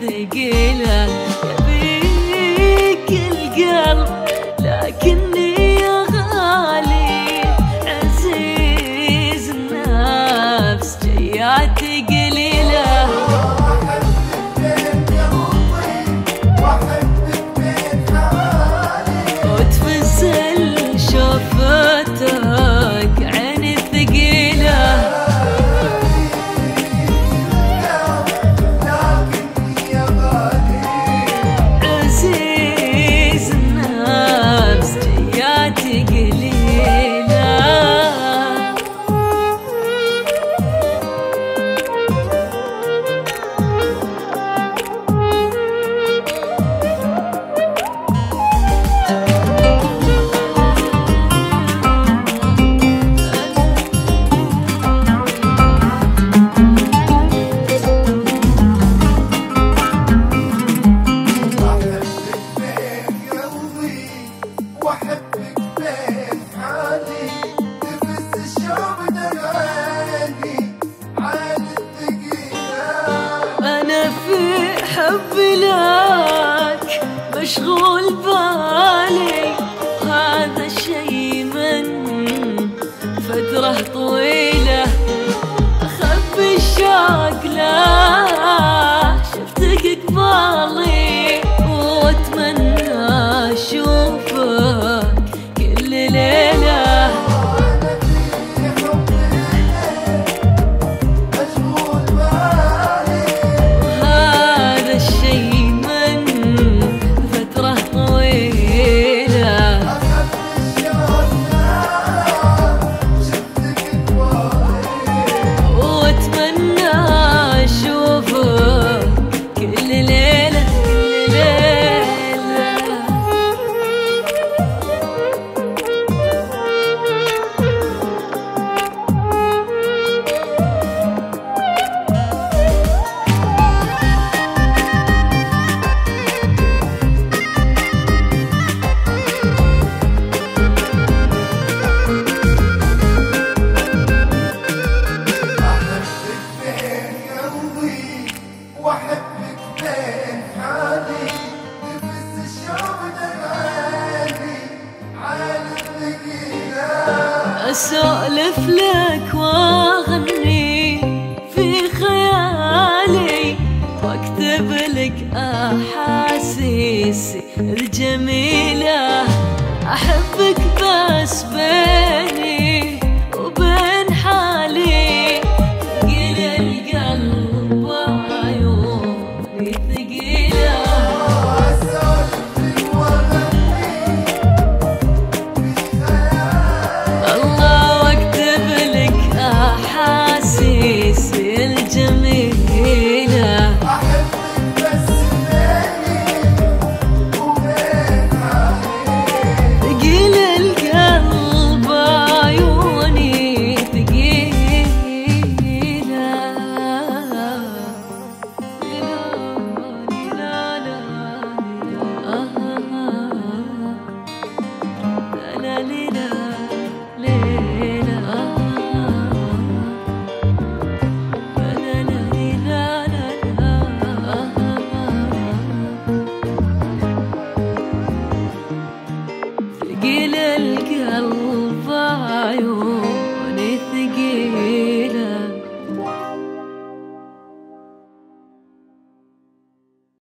ثقيله واحبك بين حالي. الثقيلة أنا في لك مشغول بالي. هذا الشي من فترة طويلة. أخبي الشوق لك اسولف لك وأغني في خيالي وأكتب لك أحاسيسي الجميلة. أحبك بس بس